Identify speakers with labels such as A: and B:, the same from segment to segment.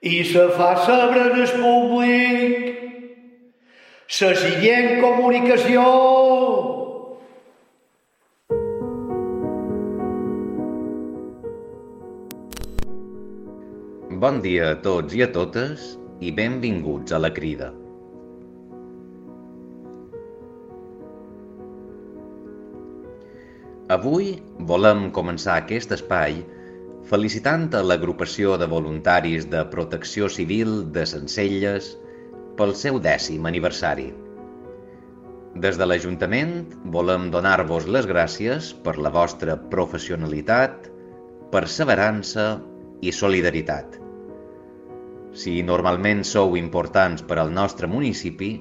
A: i se fa saber en el públic la següent comunicació.
B: Bon dia a tots i a totes i benvinguts a la crida. Avui volem començar aquest espai felicitant a l'agrupació de voluntaris de protecció civil de Sencelles pel seu dècim aniversari. Des de l'Ajuntament volem donar-vos les gràcies per la vostra professionalitat, perseverança i solidaritat. Si normalment sou importants per al nostre municipi,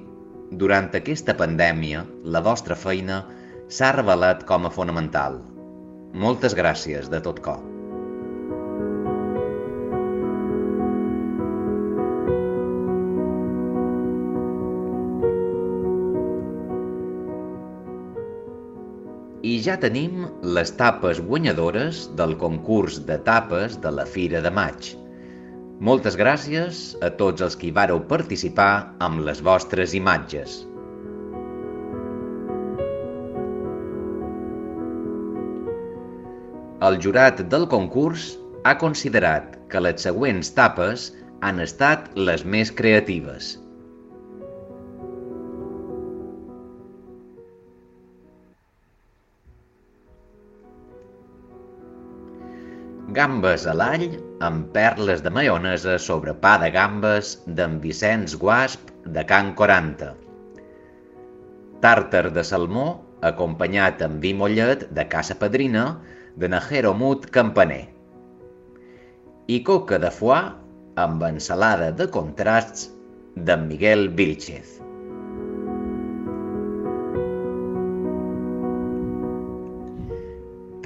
B: durant aquesta pandèmia la vostra feina s'ha revelat com a fonamental. Moltes gràcies de tot cor. Ja tenim les tapes guanyadores del concurs de tapes de la Fira de Maig. Moltes gràcies a tots els que hi vareu participar amb les vostres imatges. El jurat del concurs ha considerat que les següents tapes han estat les més creatives. Gambes a l'all amb perles de maionesa sobre pa de gambes d'en Vicenç Guasp de Can 40. Tàrtar de salmó acompanyat amb vi mollet de Casa Padrina de Najero Mut Campaner i coca de foie amb ensalada de contrasts d'en Miguel Vilchez.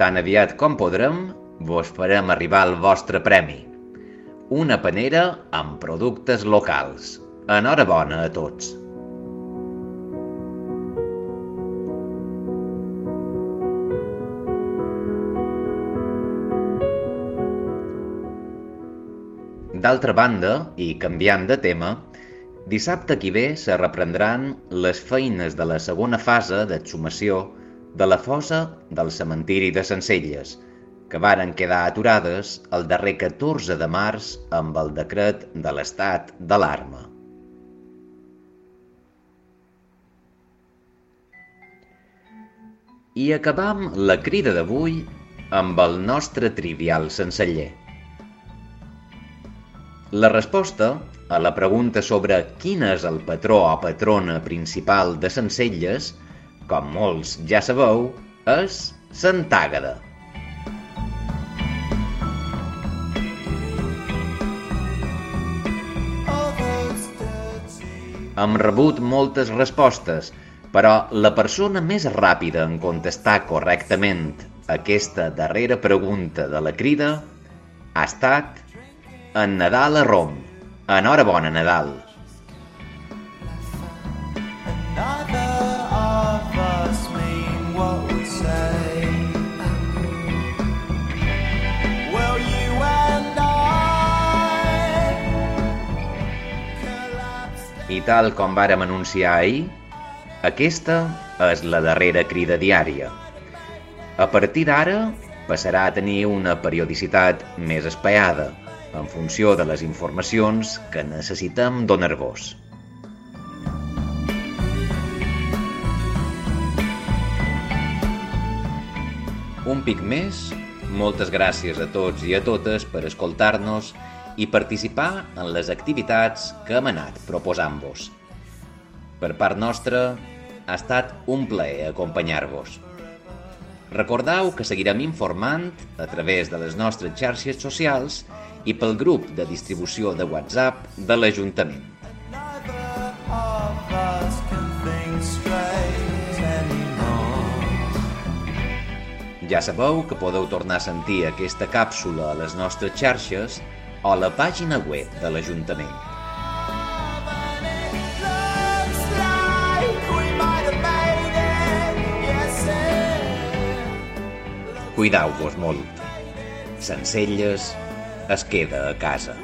B: Tan aviat com podrem, vos farem arribar el vostre premi. Una panera amb productes locals. Enhorabona a tots! D'altra banda, i canviant de tema, dissabte que ve se reprendran les feines de la segona fase d'exhumació de la fosa del cementiri de Sencelles, que varen quedar aturades el darrer 14 de març amb el decret de l'estat d'alarma. I acabam la crida d'avui amb el nostre trivial senceller. La resposta a la pregunta sobre quin és el patró o patrona principal de Sencelles, com molts ja sabeu, és Santàgada. Hem rebut moltes respostes, però la persona més ràpida en contestar correctament aquesta darrera pregunta de la crida ha estat en Nadal a Rom. Enhorabona, Nadal. I tal com vàrem anunciar ahir, aquesta és la darrera crida diària. A partir d'ara passarà a tenir una periodicitat més espaiada, en funció de les informacions que necessitem donar-vos. Un pic més, moltes gràcies a tots i a totes per escoltar-nos i participar en les activitats que hem anat proposant-vos. Per part nostra, ha estat un plaer acompanyar-vos. Recordeu que seguirem informant a través de les nostres xarxes socials i pel grup de distribució de WhatsApp de l'Ajuntament. Ja sabeu que podeu tornar a sentir aquesta càpsula a les nostres xarxes o a la pàgina web de l'Ajuntament. Cuidau-vos molt. Sencelles es queda a casa.